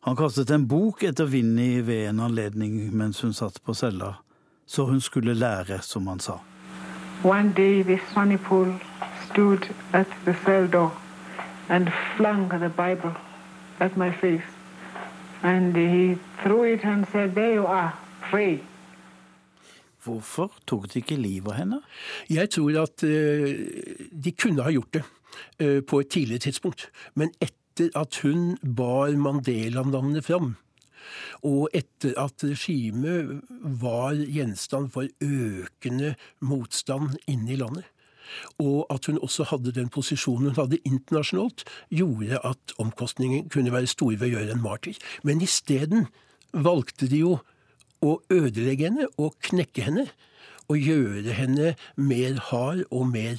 Han kastet en bok etter Vinni ved en anledning mens hun satt på cella, så hun skulle lære, som han sa. One day this Swanepoel stood at the cell door and flung the Bible at my face. And he threw it and said, there you are, free. Hvorfor tok de ikke livet av henne? Jeg tror at uh, de kunne ha gjort det uh, på et tidligere tidspunkt. Men etter at hun bar Mandela-navnet fram, og etter at regimet var gjenstand for økende motstand inne i landet, og at hun også hadde den posisjonen hun hadde internasjonalt, gjorde at omkostningen kunne være store ved å gjøre en martyr. Men isteden valgte de jo å ødelegge henne og knekke henne. Og gjøre henne mer hard og mer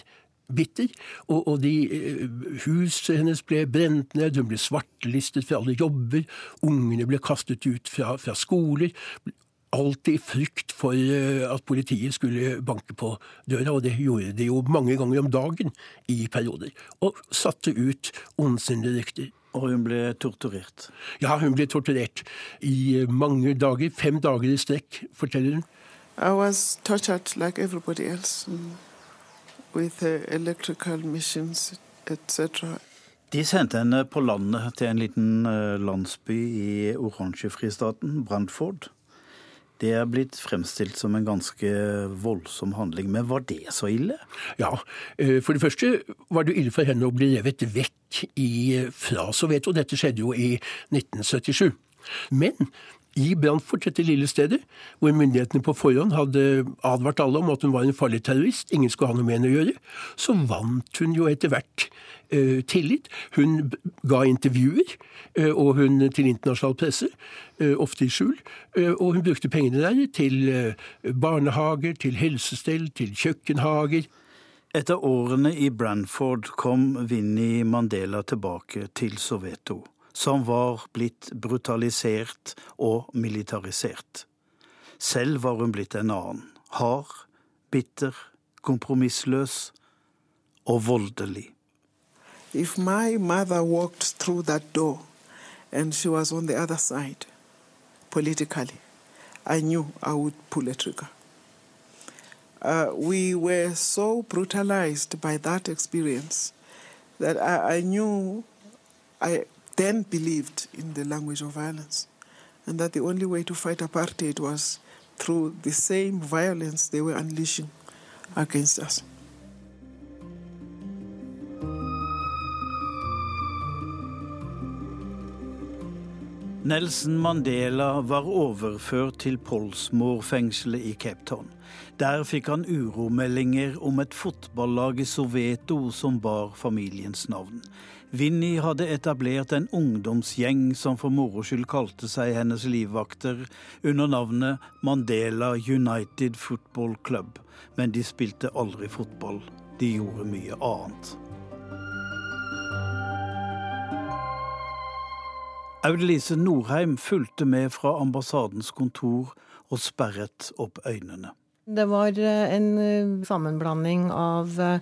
bitter. Og, og de, eh, huset hennes ble brent ned, hun ble svartelistet fra alle jobber. Ungene ble kastet ut fra, fra skoler alltid i frykt for eh, at politiet skulle banke på døra, og det gjorde de jo mange ganger om dagen i perioder. Og satte ut ondsinnede rykter. Og hun ble torturert? Ja, hun ble torturert i mange dager. Fem dager i strekk, forteller hun. I was tortured like everybody else mm, with uh, electrical machines, etc. De sendte henne på landet til en liten eh, landsby i oransjefristaten, Brantford. Det er blitt fremstilt som en ganske voldsom handling. Men var det så ille? Ja, eh, for det første var det ille for henne å bli revet vekk i, fra og Dette skjedde jo i 1977. Men i Brantford, dette lille stedet, hvor myndighetene på forhånd hadde advart alle om at hun var en farlig terrorist, ingen skulle ha noe med henne å gjøre, så vant hun jo etter hvert eh, tillit. Hun ga intervjuer, eh, og hun til internasjonal presse, eh, ofte i skjul. og hun brukte pengene der til barnehager, til helsestell, til kjøkkenhager. Etter årene i Branford kom Vinni Mandela tilbake til Soveto som var blitt brutalisert og militarisert. Selv var hun blitt en annen. Hard, bitter, kompromissløs og voldelig. If my mother walked through that door and she was on the other side, politically, I knew I would pull a trigger. Uh, we were so brutalized by that experience that I, I knew I then believed in the language of violence, and that the only way to fight apartheid was through the same violence they were unleashing against us. Nelson Mandela var overført til Polsmoor-fengselet i Cape Town. Der fikk han uromeldinger om et fotballag i Soveto som bar familiens navn. Vinni hadde etablert en ungdomsgjeng som for moro skyld kalte seg hennes livvakter, under navnet Mandela United Football Club. Men de spilte aldri fotball. De gjorde mye annet. Audelise Norheim fulgte med fra ambassadens kontor og sperret opp øynene. Det var eh, en eh, sammenblanding av eh,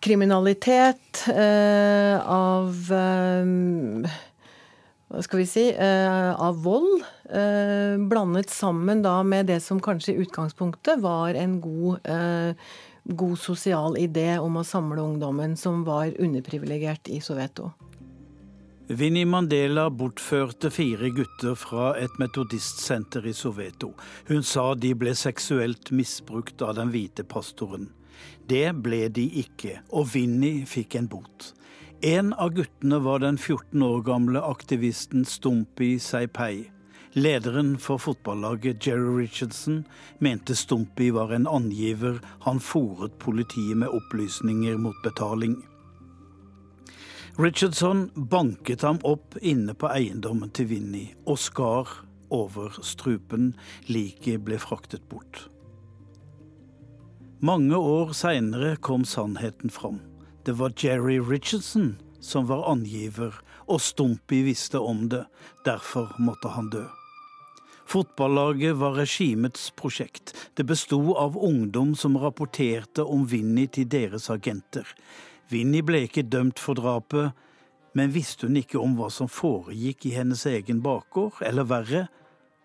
kriminalitet, eh, av eh, hva skal vi si, eh, av vold. Blandet sammen da med det som kanskje i utgangspunktet var en god, god sosial idé om å samle ungdommen som var underprivilegert i Soweto. Vinni Mandela bortførte fire gutter fra et metodistsenter i Soweto. Hun sa de ble seksuelt misbrukt av den hvite pastoren. Det ble de ikke, og Vinni fikk en bot. En av guttene var den 14 år gamle aktivisten Stumpy Seipei. Lederen for fotballaget Jerry Richardson mente Stumpy var en angiver han fòret politiet med opplysninger mot betaling. Richardson banket ham opp inne på eiendommen til Vinni og skar over strupen. Liket ble fraktet bort. Mange år seinere kom sannheten fram. Det var Jerry Richardson som var angiver, og Stumpy visste om det. Derfor måtte han dø. Fotballaget var regimets prosjekt. Det besto av ungdom som rapporterte om Vinni til deres agenter. Vinni ble ikke dømt for drapet, men visste hun ikke om hva som foregikk i hennes egen bakgård, eller verre,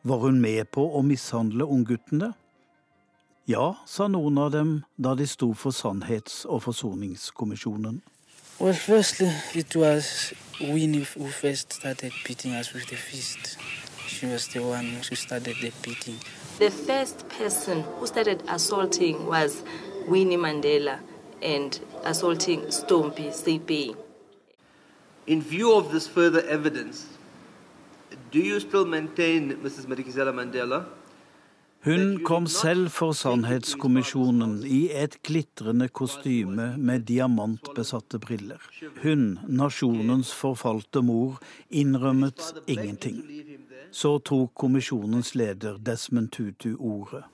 var hun med på å mishandle ungguttene? Ja, sa noen av dem da de sto for Sannhets- og forsoningskommisjonen. Well, firstly, it was Winnie who first started beating us with the fist. She was the one who started the beating. The first person who started assaulting was Winnie Mandela and assaulting Stompy CP. In view of this further evidence, do you still maintain, Mrs. Madikizela Mandela, Hun kom selv for Sannhetskommisjonen i et glitrende kostyme med diamantbesatte briller. Hun, nasjonens forfalte mor, innrømmet ingenting. Så tok kommisjonens leder Desmond Tutu ordet.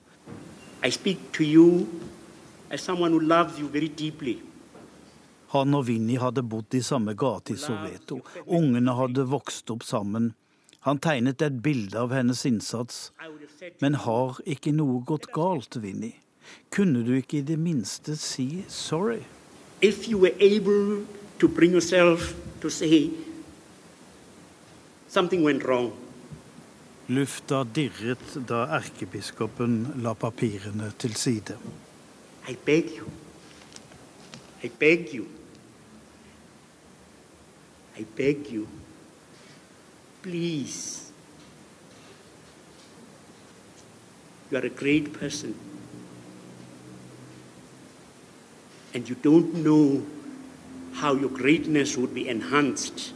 Han og Vinni hadde bodd i samme gate i Soweto. Ungene hadde vokst opp sammen. Han tegnet et bilde av hennes innsats. Men har ikke noe gått galt, Vinni? Kunne du ikke i det minste si sorry? If you were able to bring yourself to say something went wrong. Lufta dirret da erkebiskopen la papirene til side. I beg you. I beg you. I beg you. Please. You are a great person. And you don't know how your greatness would be enhanced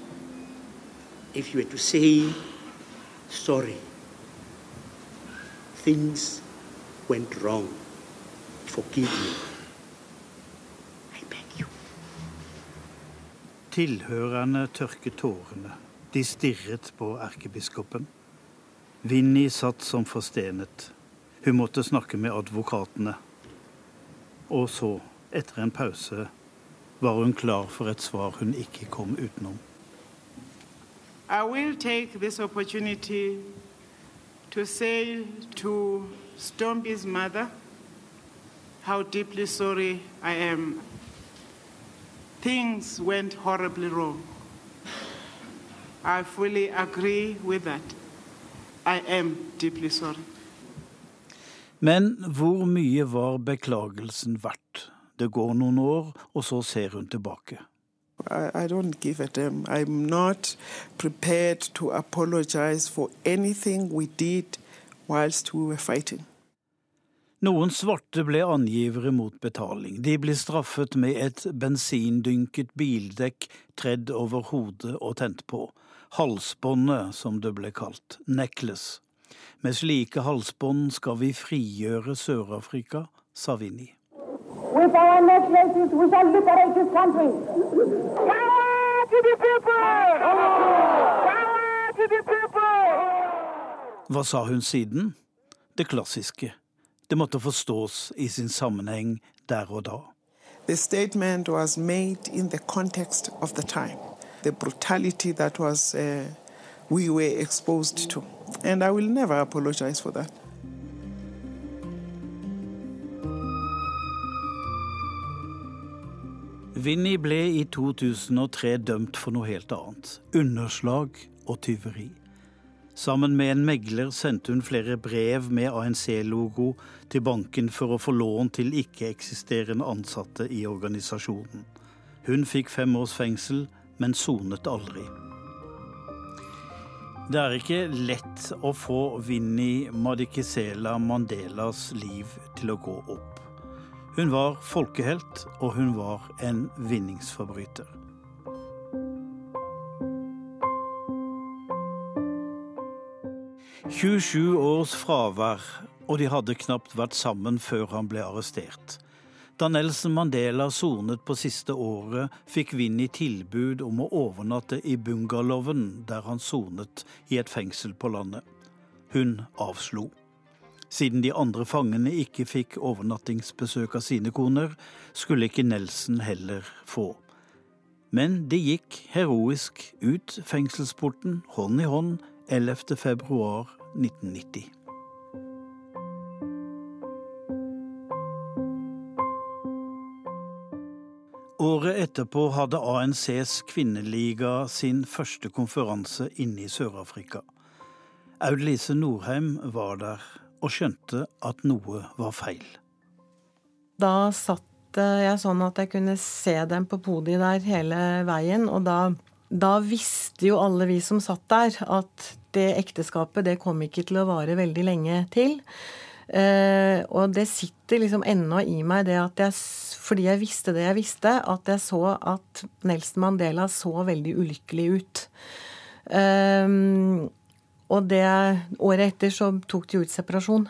if you were to say, sorry, things went wrong. Forgive me. I beg you. Tilhørerne tørket tårene. De stirret på erkebiskopen. Vinni satt som forstenet. Hun måtte snakke med advokatene. Og så, etter en pause, var hun klar for et svar hun ikke kom utenom. I will take this opportunity to say to Stompy's mother how deeply sorry I am. Things went horribly wrong. I fully agree with that. I am deeply sorry. Men hvor mye var beklagelsen verdt? Det går noen år, og så ser hun tilbake. I, I don't give a damn. I'm not prepared to apologize for anything we did whilst we were fighting. Noen svarte ble angivere mot betaling. De ble straffet med et bensindynket bildekk tredd over hodet og tent på. Halsbåndet, som det ble kalt. Necklace. Med slike halsbånd skal vi frigjøre Sør-Afrika, sa Vinni. With our necklaces, we shall liberate this country. Power to the people! Power to the people! Hva sa hun siden? Det klassiske. Det måtte forstås i sin sammenheng der og da. The statement was made in the context of the time, the brutality that was uh, we were exposed to, and I will never apologize for that. Vinni ble i 2003 dømt for noe helt annet. Underslag og tyveri. Sammen med en megler sendte hun flere brev med ANC-logo til banken for å få lån til ikke-eksisterende ansatte i organisasjonen. Hun fikk fem års fengsel, men sonet aldri. Det er ikke lett å få Vinni Madikizela Mandelas liv til å gå opp. Hun var folkehelt, og hun var en vinningsforbryter. 27 års fravær, og de hadde knapt vært sammen før han ble arrestert. Da Nelson Mandela sonet på siste året, fikk Vinni tilbud om å overnatte i bungalowen der han sonet i et fengsel på landet. Hun avslo. Siden de andre fangene ikke fikk overnattingsbesøk av sine koner, skulle ikke Nelson heller få. Men de gikk heroisk ut fengselsporten hånd i hånd 11. februar 1990. Året etterpå hadde ANCs kvinneliga sin første konferanse inne i Sør-Afrika. Aud-Lise Norheim var der og skjønte at noe var feil. Da satt jeg sånn at jeg kunne se dem på podiet der hele veien, og da da visste jo alle vi som satt der, at det ekteskapet det kom ikke til å vare veldig lenge til. Eh, og det sitter liksom ennå i meg, det at jeg, fordi jeg visste det jeg visste, at jeg så at Nelson Mandela så veldig ulykkelig ut. Eh, og det året etter så tok de ut separasjon.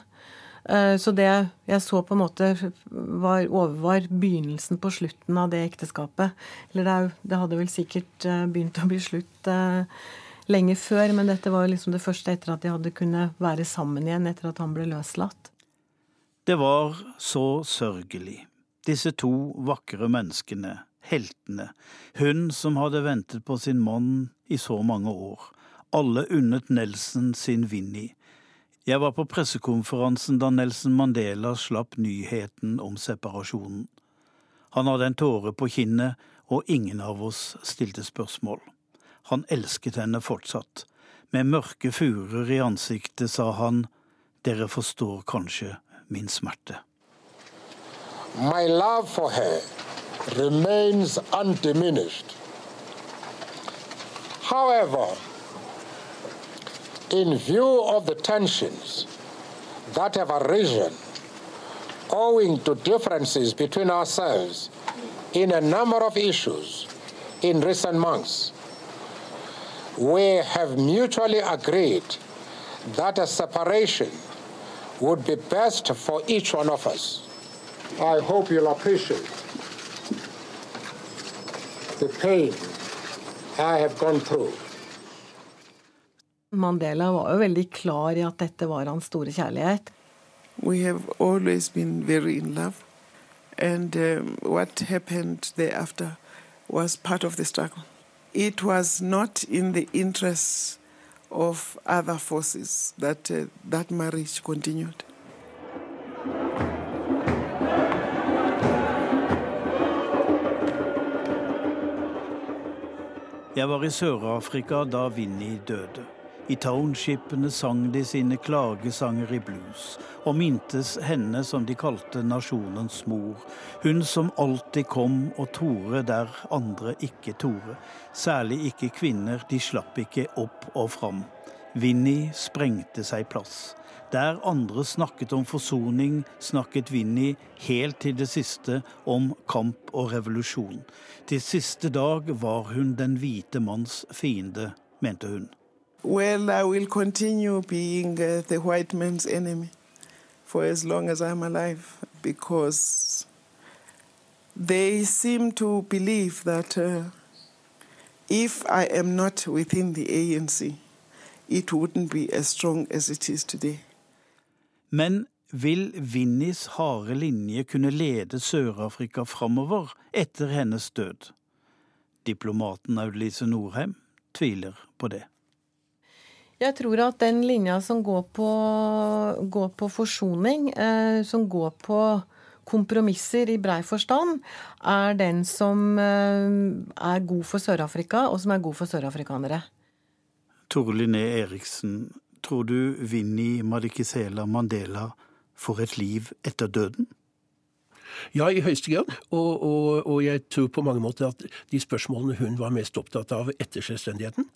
Eh, så det jeg så på en måte var, var begynnelsen på slutten av det ekteskapet. Eller det, det, hadde vel sikkert eh, begynt å bli slutt lenge før, men dette var liksom det første etter at de hadde kunnet være sammen igjen etter at han ble løslatt. Det var så sørgelig. Disse to vakre menneskene, heltene. Hun som hadde ventet på sin mann i så mange år. Alle unnet Nelson sin Vinni jeg var på pressekonferansen da Nelson Mandela slapp nyheten om separasjonen. Han hadde en tåre på kinnet, og ingen av oss stilte spørsmål. Han elsket henne fortsatt. Med mørke furer i ansiktet sa han, dere forstår kanskje min smerte. My love for her remains undiminished. However, in view of the tensions that have arisen owing to differences between ourselves in a number of issues in recent months, we have mutually agreed that a separation would be best for each one of us. I hope you'll appreciate the pain I have gone through. Mandela var jo veldig klar i at dette var hans store kjærlighet. We have always been very in love. And um, what happened thereafter was part of the struggle. It was not in the interests of other forces that uh, that marriage continued. Jeg var i Sør-Afrika da Vinni døde. I townshipene sang de sine klagesanger i blues, og mintes henne som de kalte nasjonens mor, hun som alltid kom og torde der andre ikke torde, særlig ikke kvinner, de slapp ikke opp og fram. Vinni sprengte seg plass. Der andre snakket om forsoning, snakket Vinni helt til det siste om kamp og revolusjon. Til siste dag var hun den hvite manns fiende, mente hun. Well, I will continue being uh, the white man's enemy for as long as I'm alive because they seem to believe that uh, if I am not within the ANC, it wouldn't be as strong as it is today. Men vil Vinnies harde linje kunne lede Sør-Afrika framover etter hennes død? Diplomaten Audlise Norheim tviler på det. Jeg tror at den linja som går på, går på forsoning, eh, som går på kompromisser i brei forstand, er den som eh, er god for Sør-Afrika, og som er god for sørafrikanere. Tore Linné Eriksen, tror du Vinni Madikizela Mandela får et liv etter døden? Ja, i høyeste grad. Og, og, og, jeg tror på mange måter at de spørsmålene hun var mest opptatt av etter selvstendigheten,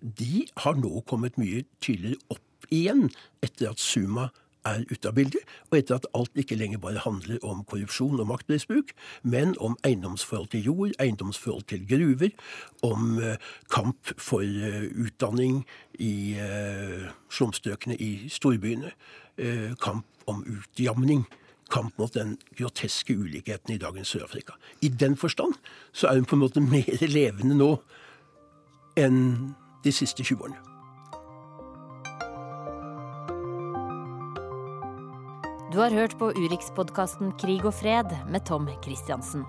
de har nå kommet mye tydeligere opp igjen etter at Suma er ute av bildet, og etter at alt ikke lenger bare handler om korrupsjon og maktmisbruk, men om eiendomsforhold til jord, eiendomsforhold til gruver, om uh, kamp for uh, utdanning i uh, slumstrøkene i storbyene, kamp om utjamning kamp mot den groteske ulikheten i dagens Sør-Afrika. I den forstand så er hun på en måte *laughs* mer levende nå enn de siste 20 årene. Du har hørt på Urix-podkasten Krig og fred med Tom Christiansen.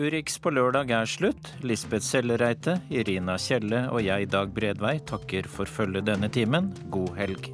Urix på lørdag er slutt. Lisbeth Sellereite, Irina Kjelle og jeg, Dag Bredvei, takker for følget denne timen. God helg.